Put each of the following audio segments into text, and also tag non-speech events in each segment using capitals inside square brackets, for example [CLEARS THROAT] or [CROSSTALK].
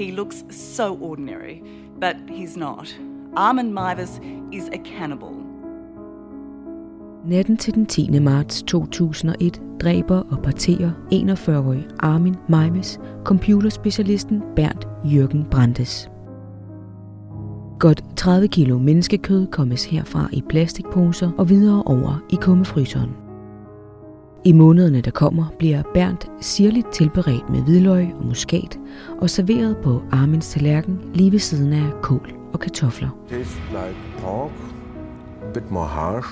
He looks so ordinary, but he's not. Armin Mivers is a cannibal. Natten til den 10. marts 2001 dræber og parterer 41-årig Armin Meimes computerspecialisten Bernd Jørgen Brandes. Godt 30 kilo menneskekød kommes herfra i plastikposer og videre over i kummefryseren. I månederne, der kommer, bliver Bernd sirligt tilberedt med hvidløg og muskat og serveret på Armins tallerken lige ved siden af kål og kartofler. Tastes like pork, a bit more harsh.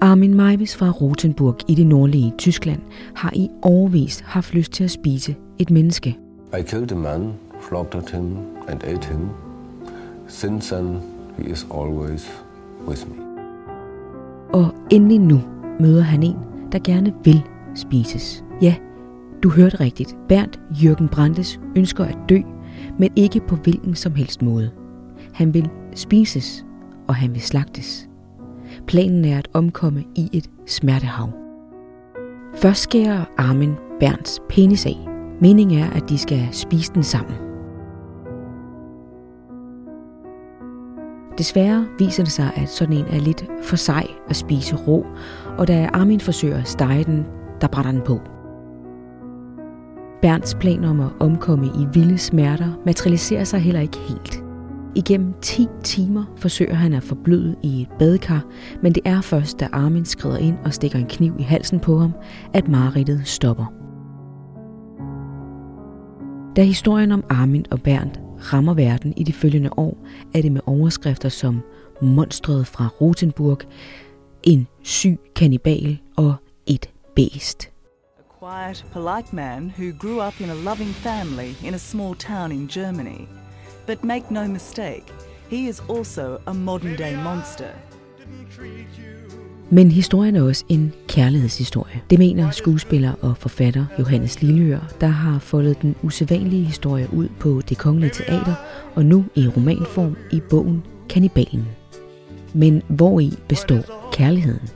Armin Meiwes fra Rotenburg i det nordlige Tyskland har i overvis haft lyst til at spise et menneske. I killed a man, slaughtered him and ate him. Since then, he is always with me. Og endelig nu møder han en, der gerne vil spises. Ja, du hørte rigtigt. Bernd Jørgen Brandes ønsker at dø, men ikke på hvilken som helst måde. Han vil spises, og han vil slagtes. Planen er at omkomme i et smertehav. Først skærer Armin Bernds penis af. Meningen er, at de skal spise den sammen. Desværre viser det sig, at sådan en er lidt for sej at spise rå, og da Armin forsøger at stege den, der brænder den på. Bernds plan om at omkomme i vilde smerter materialiserer sig heller ikke helt. Igennem 10 timer forsøger han at forbløde i et badekar, men det er først, da Armin skrider ind og stikker en kniv i halsen på ham, at mareridtet stopper. Da historien om Armin og Bernd rammer verden i de følgende år, er det med overskrifter som Monstret fra Rotenburg, en syg kannibal og Et bæst. A quiet, polite man who grew up in a loving family in a small town in Germany. But make no mistake, he is also a modern day monster. Men historien er også en kærlighedshistorie. Det mener skuespiller og forfatter Johannes Lilleør, der har foldet den usædvanlige historie ud på Det Kongelige Teater og nu i romanform i bogen Kannibalen. Men hvor i består kærligheden?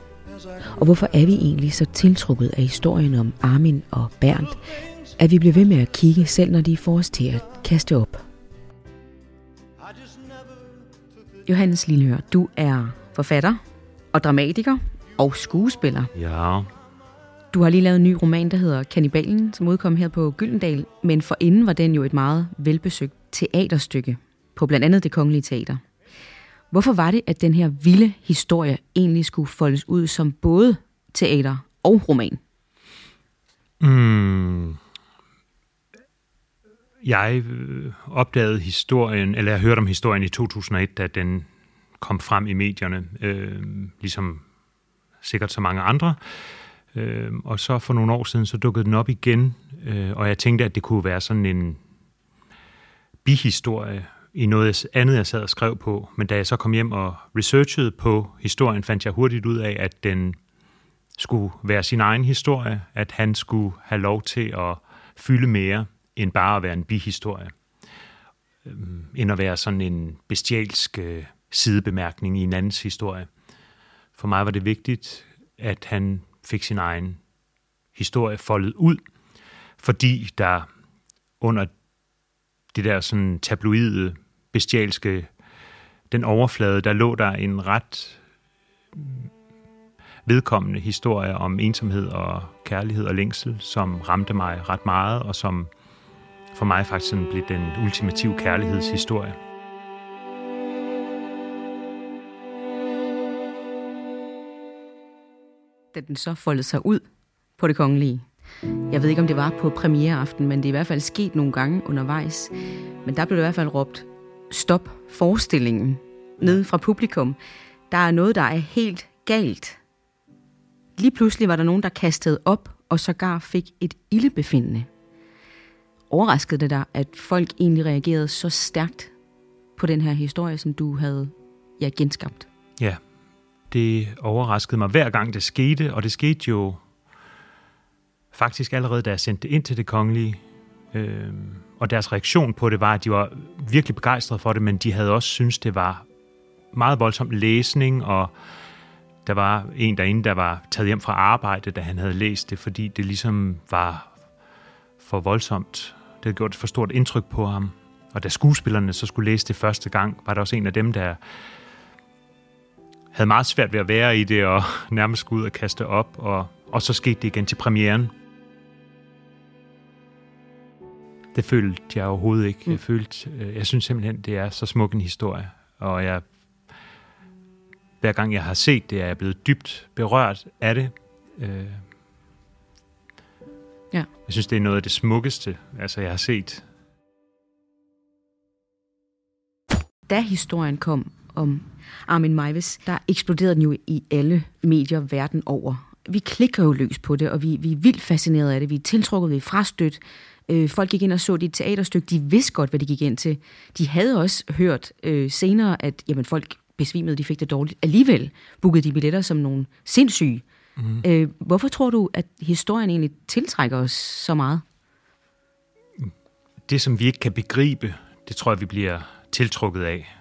Og hvorfor er vi egentlig så tiltrukket af historien om Armin og Bernd, at vi bliver ved med at kigge, selv når de får os til at kaste op? Johannes Lilleør, du er forfatter og dramatiker og skuespiller. Ja, Du har lige lavet en ny roman, der hedder Kannibalen, som udkom her på Gyldendal, men for inden var den jo et meget velbesøgt teaterstykke på blandt andet det kongelige teater. Hvorfor var det, at den her vilde historie egentlig skulle foldes ud som både teater og roman? Mm. Jeg øh, opdagede historien, eller jeg hørte om historien i 2001, da den kom frem i medierne, øh, ligesom sikkert så mange andre. Øh, og så for nogle år siden, så dukkede den op igen, øh, og jeg tænkte, at det kunne være sådan en bihistorie i noget andet, jeg sad og skrev på. Men da jeg så kom hjem og researchede på historien, fandt jeg hurtigt ud af, at den skulle være sin egen historie, at han skulle have lov til at fylde mere end bare at være en bihistorie, øhm, end at være sådan en bestialsk øh, sidebemærkning i en andens historie. For mig var det vigtigt, at han fik sin egen historie foldet ud, fordi der under det der sådan tabloide, bestialske, den overflade, der lå der en ret vedkommende historie om ensomhed og kærlighed og længsel, som ramte mig ret meget, og som for mig faktisk sådan blev den ultimative kærlighedshistorie. Da den så foldede sig ud på det kongelige. Jeg ved ikke, om det var på premiereaften, men det er i hvert fald sket nogle gange undervejs. Men der blev det i hvert fald råbt, stop forestillingen, nede fra publikum. Der er noget, der er helt galt. Lige pludselig var der nogen, der kastede op, og sågar fik et ildebefindende. Overraskede det dig, at folk egentlig reagerede så stærkt på den her historie, som du havde ja, genskabt? Ja, det overraskede mig hver gang det skete, og det skete jo faktisk allerede, da jeg sendte det ind til det kongelige. Øh, og deres reaktion på det var, at de var virkelig begejstrede for det, men de havde også synes det var meget voldsom læsning, og der var en derinde, der var taget hjem fra arbejde, da han havde læst det, fordi det ligesom var for voldsomt Det havde gjort et for stort indtryk på ham. Og da skuespillerne så skulle læse det første gang, var der også en af dem, der havde meget svært ved at være i det, og [LAUGHS] nærmest skulle ud og kaste op, og, og så skete det igen til premieren. Det følte jeg overhovedet ikke. Jeg, følte, øh, jeg synes simpelthen, det er så smuk en historie, og jeg, hver gang jeg har set det, er jeg blevet dybt berørt af det. Øh, Ja. Jeg synes, det er noget af det smukkeste, altså jeg har set. Da historien kom om Armin Maivis, der eksploderede den jo i alle medier verden over. Vi klikker jo løs på det, og vi, vi er vildt fascineret af det. Vi er tiltrukket, vi er frastødt. Øh, folk gik ind og så et teaterstykke. De vidste godt, hvad de gik ind til. De havde også hørt øh, senere, at jamen, folk besvimede, de fik det dårligt. Alligevel bookede de billetter som nogle sindssyge. Mm. Øh, hvorfor tror du, at historien egentlig tiltrækker os så meget? Det, som vi ikke kan begribe, det tror jeg, vi bliver tiltrukket af.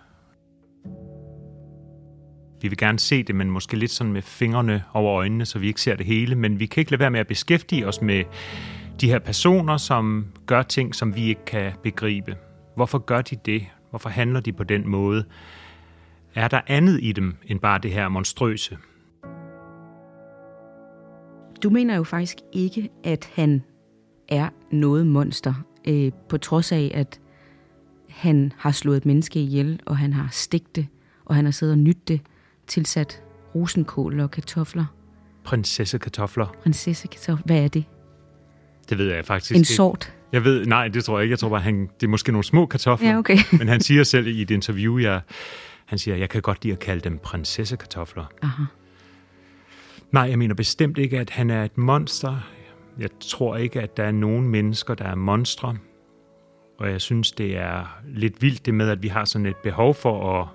Vi vil gerne se det, men måske lidt sådan med fingrene over øjnene, så vi ikke ser det hele. Men vi kan ikke lade være med at beskæftige os med de her personer, som gør ting, som vi ikke kan begribe. Hvorfor gør de det? Hvorfor handler de på den måde? Er der andet i dem end bare det her monstrøse? Du mener jo faktisk ikke, at han er noget monster, øh, på trods af, at han har slået et menneske ihjel, og han har stigt det, og han har siddet og nydt det, tilsat rosenkål og kartofler. Prinsessekartofler. Prinsessekartofler. Hvad er det? Det ved jeg faktisk En ikke. sort. Jeg ved, nej, det tror jeg ikke. Jeg tror bare, han, det er måske nogle små kartofler. Ja, okay. [LAUGHS] Men han siger selv i et interview, jeg, han siger, jeg kan godt lide at kalde dem prinsessekartofler. Aha. Nej, jeg mener bestemt ikke, at han er et monster. Jeg tror ikke, at der er nogen mennesker, der er monstre. Og jeg synes, det er lidt vildt det med, at vi har sådan et behov for at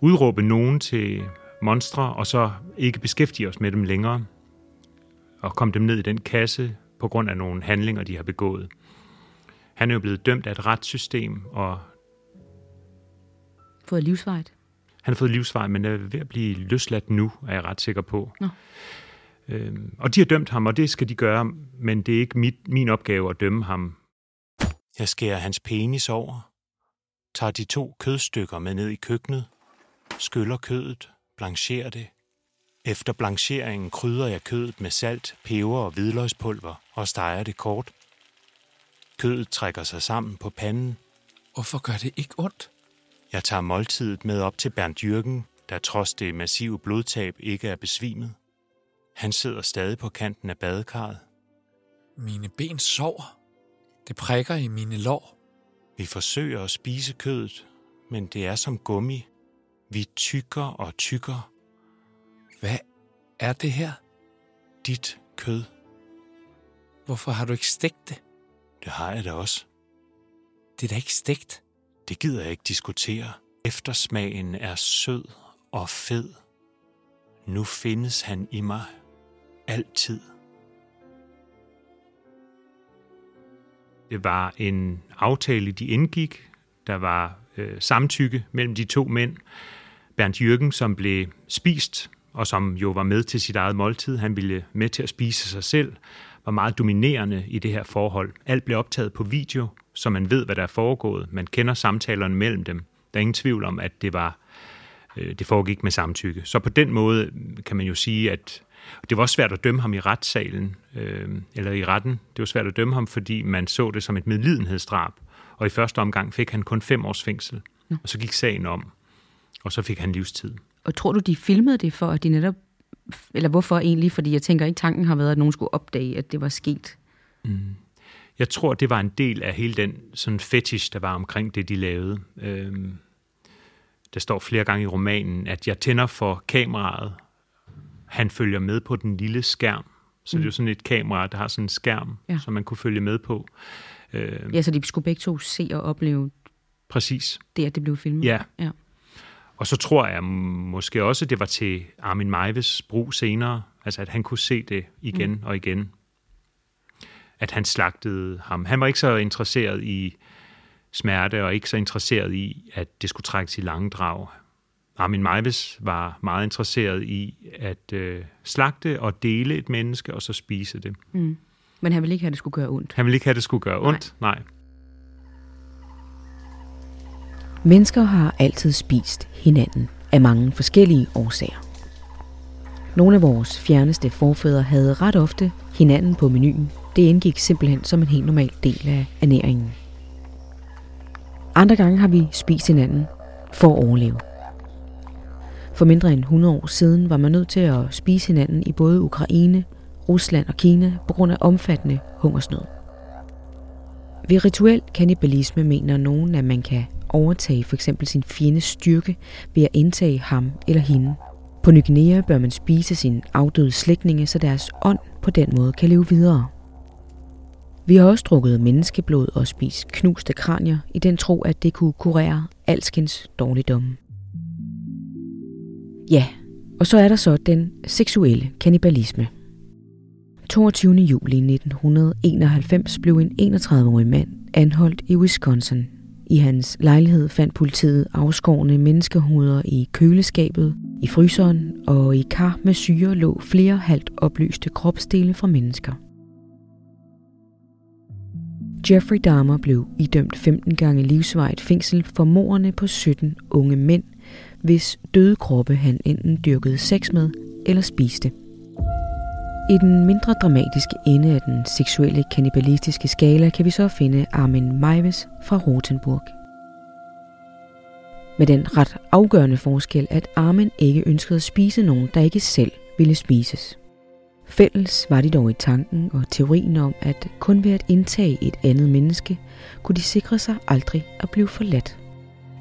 udråbe nogen til monstre, og så ikke beskæftige os med dem længere. Og komme dem ned i den kasse på grund af nogle handlinger, de har begået. Han er jo blevet dømt af et retssystem, og Fået livsvejt. Han har fået livsvej, men er ved at blive løsladt nu, er jeg ret sikker på. Nå. Øhm, og de har dømt ham, og det skal de gøre, men det er ikke mit, min opgave at dømme ham. Jeg skærer hans penis over, tager de to kødstykker med ned i køkkenet, skyller kødet, blancherer det. Efter blancheringen krydder jeg kødet med salt, peber og hvidløgspulver og steger det kort. Kødet trækker sig sammen på panden, Hvorfor gør det ikke ondt? Jeg tager måltidet med op til Bernd Jørgen, der trods det massive blodtab ikke er besvimet. Han sidder stadig på kanten af badekarret. Mine ben sover. Det prikker i mine lår. Vi forsøger at spise kødet, men det er som gummi. Vi tykker og tykker. Hvad er det her? Dit kød, Hvorfor har du ikke stegt det? det har jeg da også. Det er da ikke stegt. Det gider jeg ikke diskutere. Eftersmagen er sød og fed. Nu findes han i mig. Altid. Det var en aftale, de indgik. Der var øh, samtykke mellem de to mænd. Bernd Jørgen, som blev spist, og som jo var med til sit eget måltid. Han ville med til at spise sig selv, var meget dominerende i det her forhold. Alt blev optaget på video, så man ved, hvad der er foregået. Man kender samtalerne mellem dem. Der er ingen tvivl om, at det var øh, det foregik med samtykke. Så på den måde kan man jo sige, at det var også svært at dømme ham i retssalen, øh, eller i retten. Det var svært at dømme ham, fordi man så det som et medlidenhedsdrab. Og i første omgang fik han kun fem års fængsel. Og så gik sagen om, og så fik han livstid. Og tror du, de filmede det for, at de netop... Eller hvorfor egentlig? Fordi jeg tænker ikke, tanken har været, at nogen skulle opdage, at det var sket. Jeg tror, det var en del af hele den sådan fetish, der var omkring det, de lavede. Øhm, der står flere gange i romanen, at jeg tænder for kameraet. Han følger med på den lille skærm. Så det er jo sådan et kamera, der har sådan en skærm, Ja. som man kunne følge med på. Øh, Ja, så de skulle begge to se og opleve præcis. det, at det blev filmet. Ja. ja. Og så tror jeg måske også, det var til Armin Meives brug senere, altså at han kunne se det igen mm. og igen. At han slagtede ham. Han var ikke så interesseret i smerte, og ikke så interesseret i, at det skulle trækkes i lange drag. Armin Meives var meget interesseret i at øh, slagte og dele et menneske, og så spise det. Mm. Men han ville ikke have, at det skulle gøre ondt. Han ville ikke have, at det skulle gøre ondt. Nej. Nej. Mennesker har altid spist hinanden af mange forskellige årsager. Nogle af vores fjerneste forfædre havde ret ofte hinanden på menuen. Det indgik simpelthen som en helt normal del af ernæringen. Andre gange har vi spist hinanden for at overleve. For mindre end 100 år siden var man nødt til at spise hinanden i både Ukraine, Rusland og Kina på grund af omfattende hungersnød. Ved rituel kannibalisme mener nogen, at man kan overtage for eksempel sin fjendes styrke ved at indtage ham eller hende. På Ny Guinea bør man spise sin afdøde slægtninge, så deres ånd på den måde kan leve videre. Vi har også drukket menneskeblod og spist knuste kranier i den tro, at det kunne kurere alskens dårligdomme. Ja, og så er der så den seksuelle kannibalisme. 22. juli 1991 blev en 31-årig mand anholdt i Wisconsin. I hans lejlighed fandt politiet afskårne menneskehoveder i køleskabet, i fryseren og i kar med syre lå flere halvt oplyste kropsdele fra mennesker. Jeffrey Dahmer blev idømt 15 gange livsvejt fængsel for morderne på 17 unge mænd, hvis døde kroppe han enten dyrkede sex med eller spiste. I den mindre dramatiske ende af den seksuelle kannibalistiske skala kan vi så finde Armin Meiwes fra Rotenburg. Med den ret afgørende forskel, at Armin ikke ønskede at spise nogen, der ikke selv ville spises. Fælles var de dog i tanken og teorien om, at kun ved at indtage et andet menneske, kunne de sikre sig aldrig at blive forladt.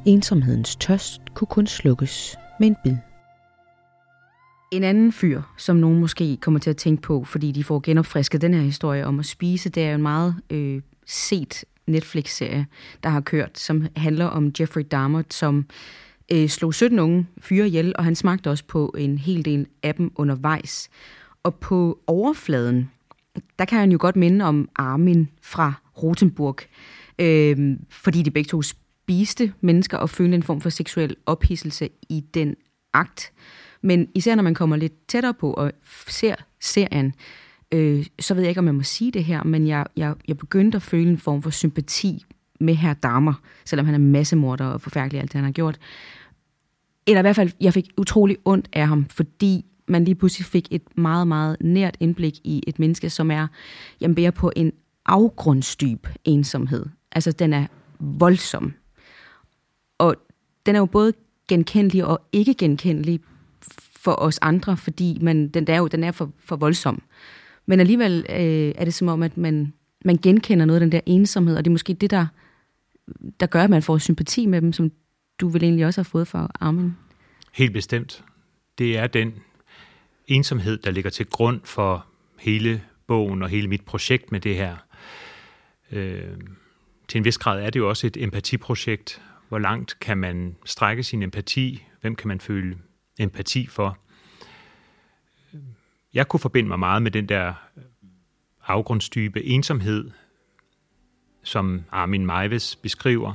Ensomhedens tørst kunne kun slukkes med en bid. En anden fyr, som nogen måske kommer til at tænke på, fordi de får genopfrisket den her historie om at spise, det er jo en meget øh, set Netflix-serie, der har kørt, som handler om Jeffrey Dahmer, som øh, slog 17 unge fyre ihjel, og han smagte også på en hel del af dem undervejs. Og på overfladen, der kan han jo godt minde om Armin fra Rotenburg, øh, fordi de begge to spiste mennesker og følte en form for seksuel ophidselse i den akt. Men især når man kommer lidt tættere på og ser serien, øh, så ved jeg ikke, om jeg må sige det her, men jeg, jeg, jeg begyndte at føle en form for sympati med her damer, selvom han er massemorder og forfærdelig alt det, han har gjort. Eller i hvert fald, jeg fik utrolig ondt af ham, fordi man lige pludselig fik et meget, meget nært indblik i et menneske, som er, jamen, bærer på en afgrundsdyb ensomhed. Altså, den er voldsom. Og den er jo både genkendelig og ikke genkendelig for os andre, fordi man, den, er jo den er for, for voldsom. Men alligevel øh, er det som om, at man, man genkender noget af den der ensomhed, og det er måske det, der, der gør, at man får sympati med dem, som du vel egentlig også har fået for Armin. Helt bestemt. Det er den ensomhed, der ligger til grund for hele bogen og hele mit projekt med det her. Øh, til en vis grad er det jo også et empatiprojekt. Hvor langt kan man strække sin empati? Hvem kan man føle empati for? Jeg kunne forbinde mig meget med den der afgrundsdybe ensomhed, som Armin Meiwes beskriver,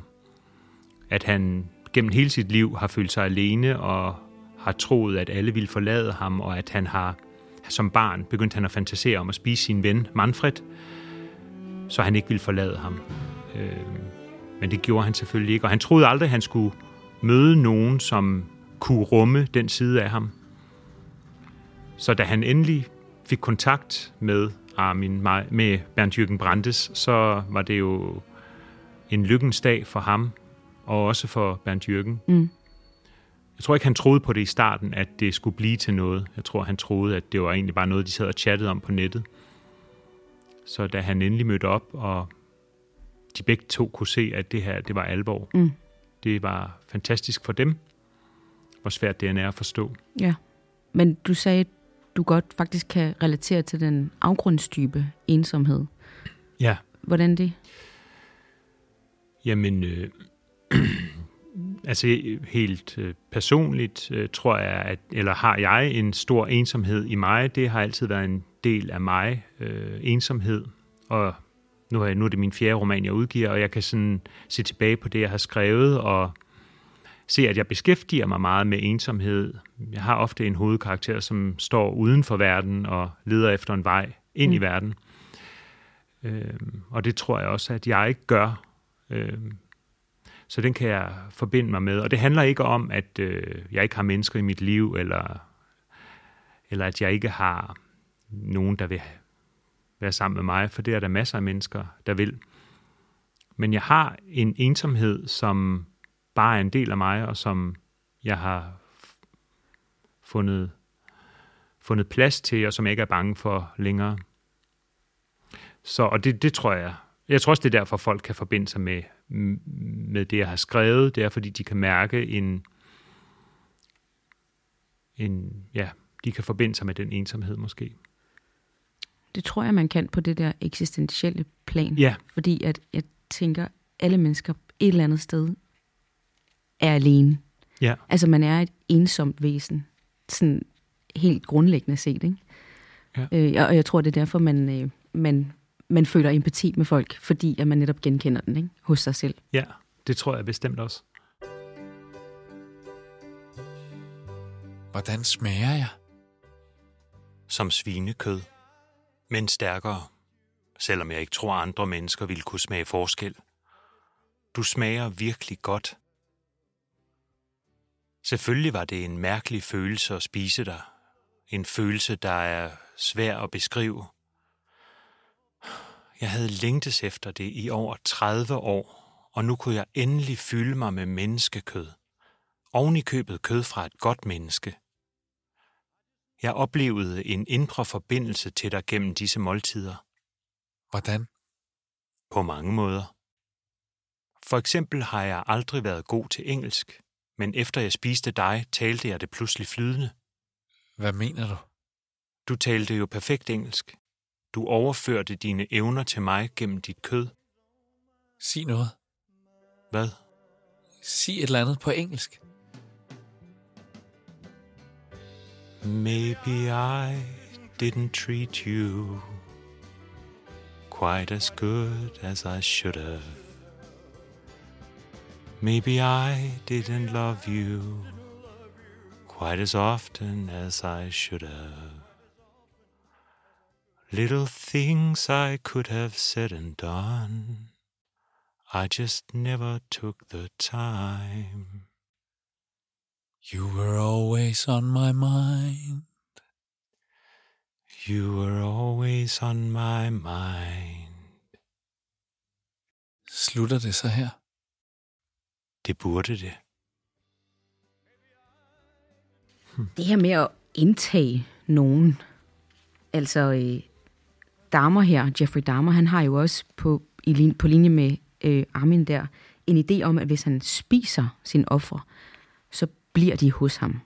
at han gennem hele sit liv har følt sig alene og har troet, at alle ville forlade ham, og at han har som barn begyndt han at fantasere om at spise sin ven Manfred, så han ikke ville forlade ham. Øh, men det gjorde han selvfølgelig ikke, og han troede aldrig, at han skulle møde nogen, som kunne rumme den side af ham. Så da han endelig fik kontakt med Armin, med Bernd Jürgen Brandes, så var det jo en lykkens dag for ham, og også for Bernd Jürgen. Mm. Jeg tror ikke, han troede på det i starten, at det skulle blive til noget. Jeg tror, han troede, at det var egentlig bare noget, de sad og chattede om på nettet. Så da han endelig mødte op, og de begge to kunne se, at det her, det var alvor. Mm. Det var fantastisk for dem, hvor svært det er at forstå. Ja, men du sagde, at du godt faktisk kan relatere til den afgrundstype ensomhed. Ja. Hvordan det? Jamen, øh, [CLEARS THROAT] altså helt øh, personligt øh, tror jeg, at, eller har jeg en stor ensomhed i mig. Det har altid været en del af mig, øh, ensomhed. Og nu er, nu er det min fjerde roman, jeg udgiver, og jeg kan sådan se tilbage på det, jeg har skrevet, og se, at jeg beskæftiger mig meget med ensomhed. Jeg har ofte en hovedkarakter, som står uden for verden og leder efter en vej ind mm. i verden. Øh, og det tror jeg også, at jeg ikke gør. Øh, så den kan jeg forbinde mig med. Og det handler ikke om, at øh, jeg ikke har mennesker i mit liv, eller, eller at jeg ikke har nogen, der vil være sammen med mig, for det er der masser af mennesker, der vil. Men jeg har en ensomhed, som bare er en del af mig, og som jeg har fundet, fundet plads til, og som jeg ikke er bange for længere. Så, og det, det tror jeg, jeg tror også, det er derfor, folk kan forbinde sig med, med det, jeg har skrevet. Det er, fordi de kan mærke en, en ja, de kan forbinde sig med den ensomhed måske. Det tror jeg, man kan på det der eksistentielle plan. Ja. Fordi at jeg tænker, alle mennesker et eller andet sted er alene. Ja. Altså man er et ensomt væsen, sådan helt grundlæggende set, ikke? Ja. Øh, og jeg tror, det er derfor, man, øh, man, man føler empati med folk, fordi at man netop genkender den ikke? hos sig selv. Ja, det tror jeg bestemt også. Hvordan smager jeg? Som svinekød, men stærkere, selvom jeg ikke tror, andre mennesker ville kunne smage forskel. Du smager virkelig godt. Selvfølgelig var det en mærkelig følelse at spise dig. En følelse, der er svær at beskrive. Jeg havde længtes efter det i over 30 år, og nu kunne jeg endelig fylde mig med menneskekød. Oven i købet kød fra et godt menneske. Jeg oplevede en indre forbindelse til dig gennem disse måltider. Hvordan? På mange måder. For eksempel har jeg aldrig været god til engelsk, men efter jeg spiste dig, talte jeg det pludselig flydende. Hvad mener du? Du talte jo perfekt engelsk. Du overførte dine evner til mig gennem dit kød. Sig noget. Hvad? Sig et eller andet på engelsk. Maybe I didn't treat you quite as good as I should have. Maybe I didn't love you quite as often as I should have. Little things I could have said and done, I just never took the time. You were always on my mind. You were always on my mind. Slutter det så her? Det burde det. Det her med at indtage nogen, altså øh, Dahmer her, Jeffrey Dahmer, han har jo også på, i, på linje med øh, Armin der, en idé om, at hvis han spiser sin ofre, så bliver de hos ham.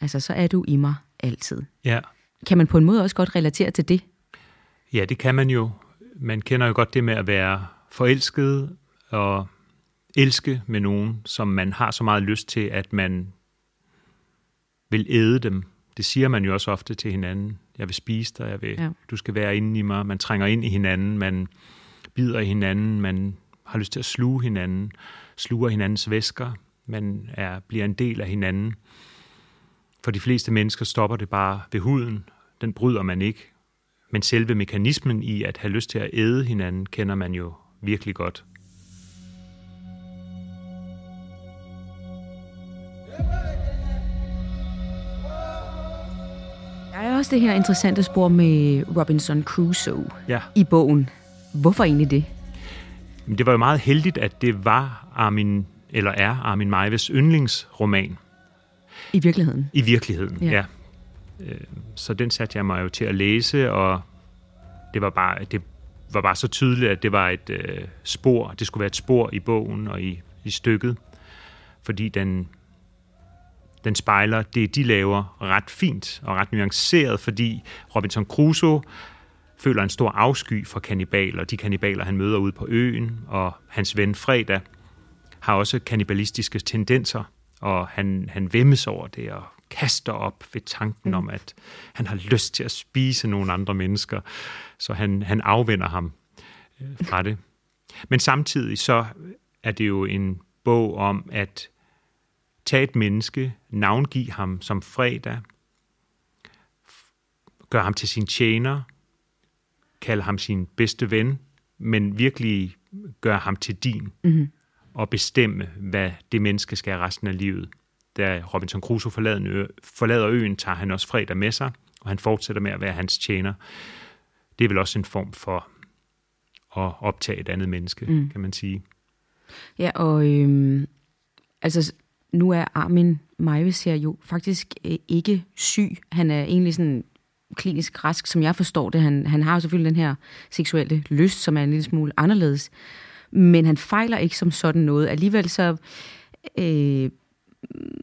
Altså, så er du i mig altid. Ja. Kan man på en måde også godt relatere til det? Ja, det kan man jo. Man kender jo godt det med at være forelsket og elske med nogen, som man har så meget lyst til, at man vil æde dem. Det siger man jo også ofte til hinanden. Jeg vil spise dig, jeg vil, Ja. du skal være inde i mig. Man trænger ind i hinanden, man bider hinanden, man har lyst til at sluge hinanden, sluger hinandens væsker, man er, bliver en del af hinanden. For de fleste mennesker stopper det bare ved huden. Den bryder man ikke. Men selve mekanismen i at have lyst til at æde hinanden, kender man jo virkelig godt. Der er også det her interessante spor med Robinson Crusoe Ja. i bogen. Hvorfor egentlig det? Det var jo meget heldigt, at det var Armin, eller er Armin Meiwes yndlingsroman I virkeligheden. i virkeligheden. Ja. Ja. Øh, Så den satte jeg mig jo til at læse, og det var bare, det var bare så tydeligt, at det var et øh, spor. Det skulle være et spor i bogen og i, i stykket, fordi den, den spejler det, de laver ret fint og ret nuanceret, fordi Robinson Crusoe føler en stor afsky for kannibaler, de kannibaler, han møder ude på øen, og hans ven Fredag har også kannibalistiske tendenser, og han, han vemmes over det og kaster op ved tanken om, at han har lyst til at spise nogle andre mennesker, så han, han afvender ham øh, fra det. Men samtidig så er det jo en bog om at tage et menneske, navngive ham som fredag, gøre ham til sin tjener, kalde ham sin bedste ven, men virkelig gøre ham til din, mm-hmm. og bestemme, hvad det menneske skal have resten af livet. Da Robinson Crusoe forlader, forlader øen, tager han også fredag med sig, og han fortsætter med at være hans tjener. Det er vel også en form for at optage et andet menneske, mm. kan man sige. Ja, og øhm, altså nu er Armin Meiwes her jo faktisk øh, ikke syg. Han er egentlig sådan klinisk rask, som jeg forstår det. Han, han har jo selvfølgelig den her seksuelle lyst, som er en lille smule anderledes. Men han fejler ikke som sådan noget. Alligevel så øh,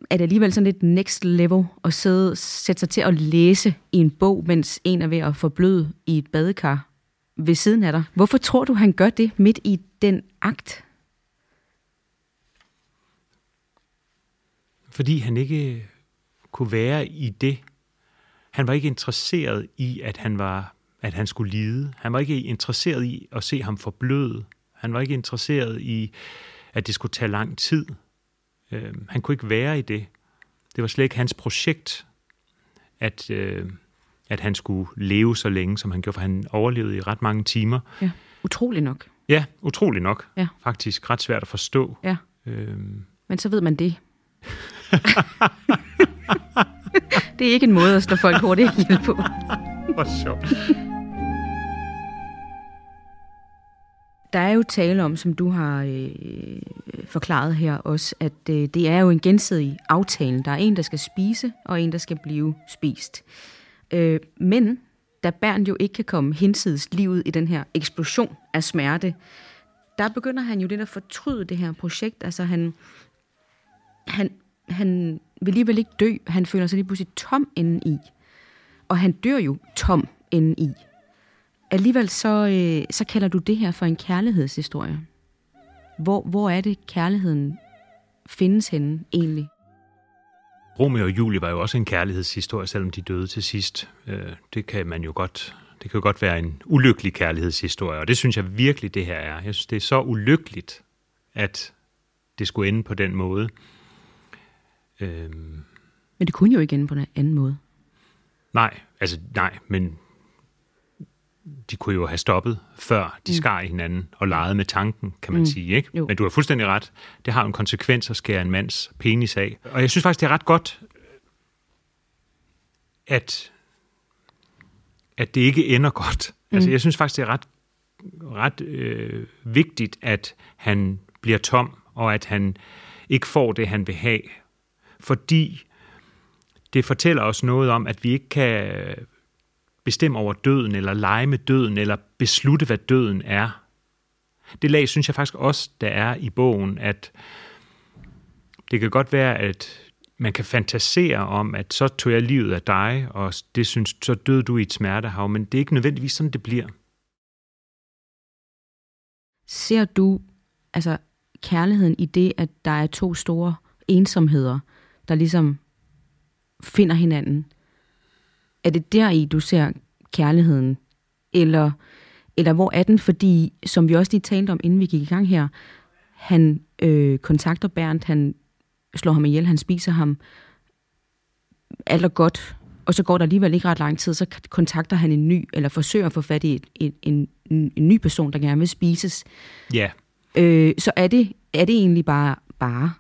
er det alligevel sådan lidt next level at sidde, sætte sig til at læse i en bog, mens en er ved at forbløde i et badekar ved siden af dig. Hvorfor tror du, han gør det midt i den akt? Fordi han ikke kunne være i det. Han var ikke interesseret i, at han var at han skulle lide. Han var ikke interesseret i at se ham forbløde. Han var ikke interesseret i, at det skulle tage lang tid. Øh, han kunne ikke være i det. Det var slet ikke hans projekt, at, øh, at han skulle leve så længe, som han gjorde, for han overlevede i ret mange timer. Ja, utrolig nok. Ja, utrolig nok. Ja. Faktisk ret svært at forstå. Ja. Øh, Men så ved man det. Det er ikke en måde at slå folk hurtigt ihjel på. Hvor sjovt. Der er jo tale om, som du har øh, forklaret her også, at øh, det er jo en gensidig aftale. Der er en, der skal spise, og en, der skal blive spist. Øh, men da Bernd jo ikke kan komme hinsides livet i den her eksplosion af smerte, der begynder han jo lidt at fortryde det her projekt. Altså han, han, han vil alligevel ikke dø. Han føler sig lige pludselig tom indeni. Og han dør jo tom indeni. Alligevel så, øh, så kalder du det her for en kærlighedshistorie. Hvor, hvor er det, kærligheden findes henne egentlig? Romeo og Julie var jo også en kærlighedshistorie, selvom de døde til sidst. Øh, det kan man jo godt det kan jo godt være en ulykkelig kærlighedshistorie, og det synes jeg virkelig, det her er. Jeg synes, det er så ulykkeligt, at det skulle ende på den måde. Øhm. Men det kunne jo ikke ende på en anden måde. Nej, altså nej, men de kunne jo have stoppet, før de mm. skar i hinanden og legede med tanken, kan man mm. sige. ikke? Jo. Men du har fuldstændig ret. Det har en konsekvens at skære en mands penis af. Og jeg synes faktisk, det er ret godt, at, at det ikke ender godt. Mm. Altså, jeg synes faktisk, det er ret, ret øh, vigtigt, at han bliver tom, og at han ikke får det, han vil have. Fordi det fortæller os noget om, at vi ikke kan bestemme over døden, eller lege med døden, eller beslutte, hvad døden er. Det lag synes jeg faktisk også, der er i bogen, at det kan godt være, at man kan fantasere om, at så tog jeg livet af dig, og det synes, så døde du i et smertehav, men det er ikke nødvendigvis sådan, det bliver. Ser du altså kærligheden i det, at der er to store ensomheder, der ligesom finder hinanden? Er det der i, du ser kærligheden? Eller, eller hvor er den? Fordi, som vi også lige talte om, inden vi gik i gang her, han øh, kontakter Bernd, han slår ham ihjel, han spiser ham. Alt er godt, og så går der alligevel ikke ret lang tid, så kontakter han en ny, eller forsøger at få fat i en, en, en, en ny person, der gerne vil spises. Ja. Yeah. Øh, så er det, er det egentlig bare, bare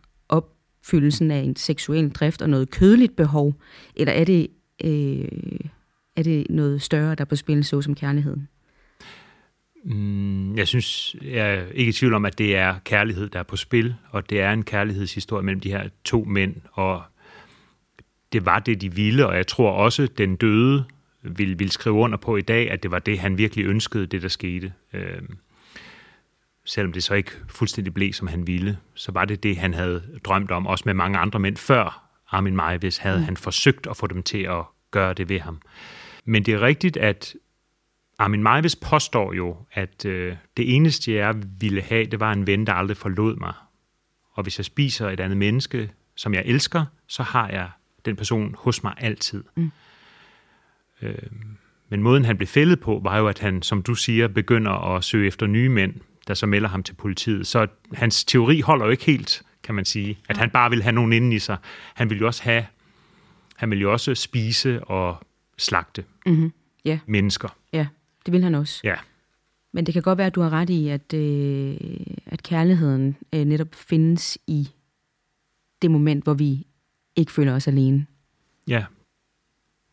opfyldelsen af en seksuel drift og noget kødeligt behov, eller er det øh, er det noget større, der er på spil, så som kærligheden? Mm, jeg synes, jeg er ikke i tvivl om, at det er kærlighed, der er på spil, og det er en kærlighedshistorie mellem de her to mænd, og det var det, de ville, og jeg tror også, den døde ville, ville skrive under på i dag, at det var det, han virkelig ønskede, det der skete. Øh, selvom det så ikke fuldstændig blev, som han ville, så var det det, han havde drømt om, også med mange andre mænd før Armin Maivis, havde mm. han forsøgt at få dem til at gøre det ved ham. Men det er rigtigt, at Armin Maivis påstår jo, at øh, det eneste, jeg ville have, det var en ven, der aldrig forlod mig. Og hvis jeg spiser et andet menneske, som jeg elsker, så har jeg den person hos mig altid. Mm. Øh, men måden, han blev fældet på, var jo, at han, som du siger, begynder at søge efter nye mænd, der så melder ham til politiet. Så hans teori holder jo ikke helt, kan man sige. At han bare vil have nogen inden i sig. Han vil jo også have, han vil jo også spise og slagte mm-hmm. yeah. mennesker. Ja, Det vil han også. Ja. Men det kan godt være, at du har ret i, at, øh, at kærligheden øh, netop findes i det moment, hvor vi ikke føler os alene. Ja.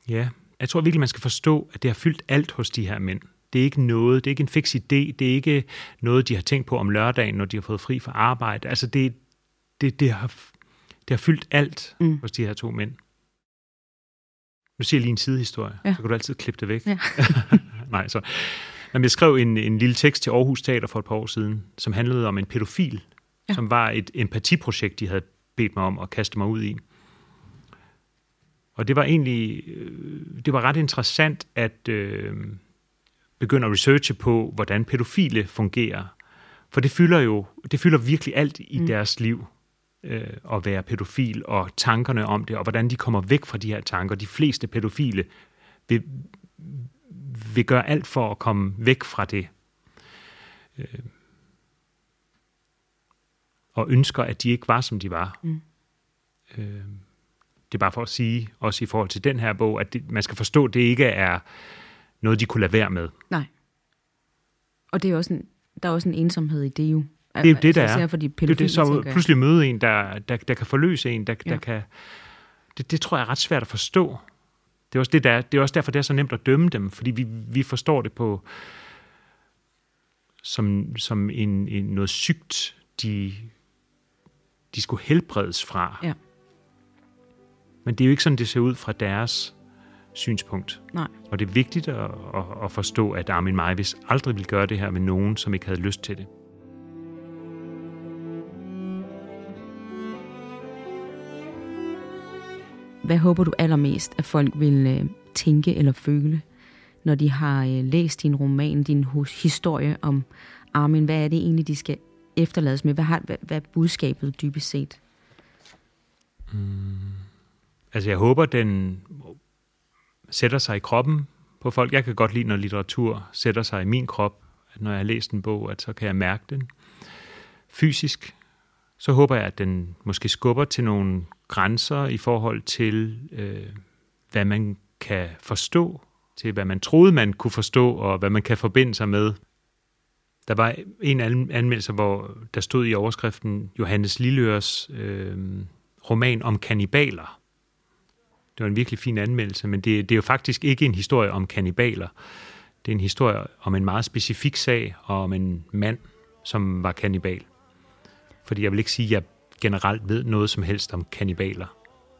Ja. Jeg tror virkelig, man skal forstå, at det har fyldt alt hos de her mænd. Det er ikke noget, det er ikke en fix idé, det er ikke noget, de har tænkt på om lørdagen, når de har fået fri fra arbejde. Altså det, det, det, har, det har fyldt alt mm. hos de her to mænd. Nu siger jeg lige en sidehistorie, ja. så kan du altid klippe det væk. Ja. [LAUGHS] Nej, så. Jamen, jeg skrev en, en lille tekst til Aarhus Teater for et par år siden, som handlede om en pædofil, ja. som var et empatiprojekt, de havde bedt mig om at kaste mig ud i. Og det var egentlig øh, det var ret interessant at øh, begynde at researche på, hvordan pædofile fungerer. For det fylder jo det fylder virkelig alt i mm. deres liv øh, at være pædofil, og tankerne om det, og hvordan de kommer væk fra de her tanker. De fleste pædofile vil, vil gøre alt for at komme væk fra det. Øh, og ønsker, at de ikke var, som de var. Mm. Øh, det er bare for at sige, også i forhold til den her bog, at det, man skal forstå, at det ikke er noget, de kunne lade være med. Nej. Og det er også en, der er også en ensomhed i det jo. Det er jo det, der er. For de det er det, så pludselig møde en, der, der, der kan forløse en, der, ja. der kan... Det, det tror jeg er ret svært at forstå. Det er, også det, der, det er også derfor, det er så nemt at dømme dem, fordi vi, vi forstår det på som, som en, en noget sygt, de, de skulle helbredes fra. Ja. Men det er jo ikke sådan, det ser ud fra deres synspunkt. Nej. Og det er vigtigt at, at, at forstå, at Armin Majvis aldrig ville gøre det her med nogen, som ikke havde lyst til det. Hvad håber du allermest, at folk vil øh, tænke eller føle, når de har øh, læst din roman, din historie om Armin? Hvad er det egentlig, de skal efterlades med? Hvad, har, hvad, hvad er budskabet dybest set? Mm. Altså jeg håber, den sætter sig i kroppen på folk. Jeg kan godt lide, når litteratur sætter sig i min krop. At når jeg har læst en bog, at så kan jeg mærke den fysisk. Så håber jeg, at den måske skubber til nogle grænser i forhold til, øh, hvad man kan forstå, til hvad man troede, man kunne forstå, og hvad man kan forbinde sig med. Der var en anmeldelse, hvor der stod i overskriften Johannes Lilleørs øh, roman om kannibaler. Det var en virkelig fin anmeldelse, men det, det er jo faktisk ikke en historie om kannibaler. Det er en historie om en meget specifik sag, og om en mand, som var kannibal. Fordi jeg vil ikke sige, at jeg generelt ved noget som helst om kannibaler,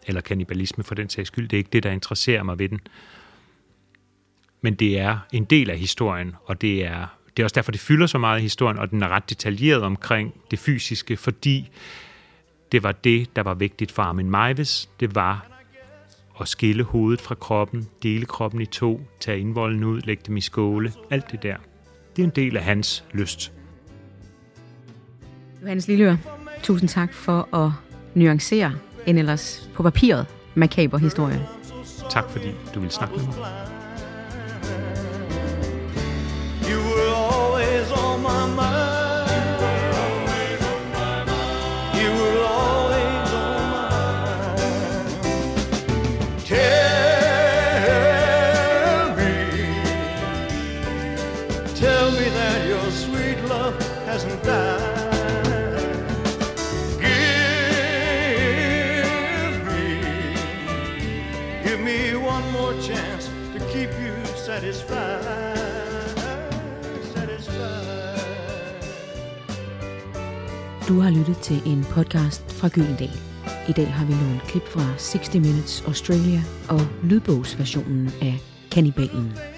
eller kannibalisme for den sags skyld. Det er ikke det, der interesserer mig ved den. Men det er en del af historien, og det er, det er også derfor, det fylder så meget i historien, og den er ret detaljeret omkring det fysiske, fordi det var det, der var vigtigt for Armin Meiwes. Det var at skille hovedet fra kroppen, dele kroppen i to, tage indvolden ud, lægge dem i skåle, alt det der. Det er en del af hans lyst. Johannes Lilleør, tusind tak for at nuancere en ellers på papiret makaber historie. Tak fordi du vil snakke med mig. Du har lyttet til en podcast fra Gyldendal. I dag har vi nogle klip fra 60 Minutes Australia og lydbogsversionen af Kannibalen.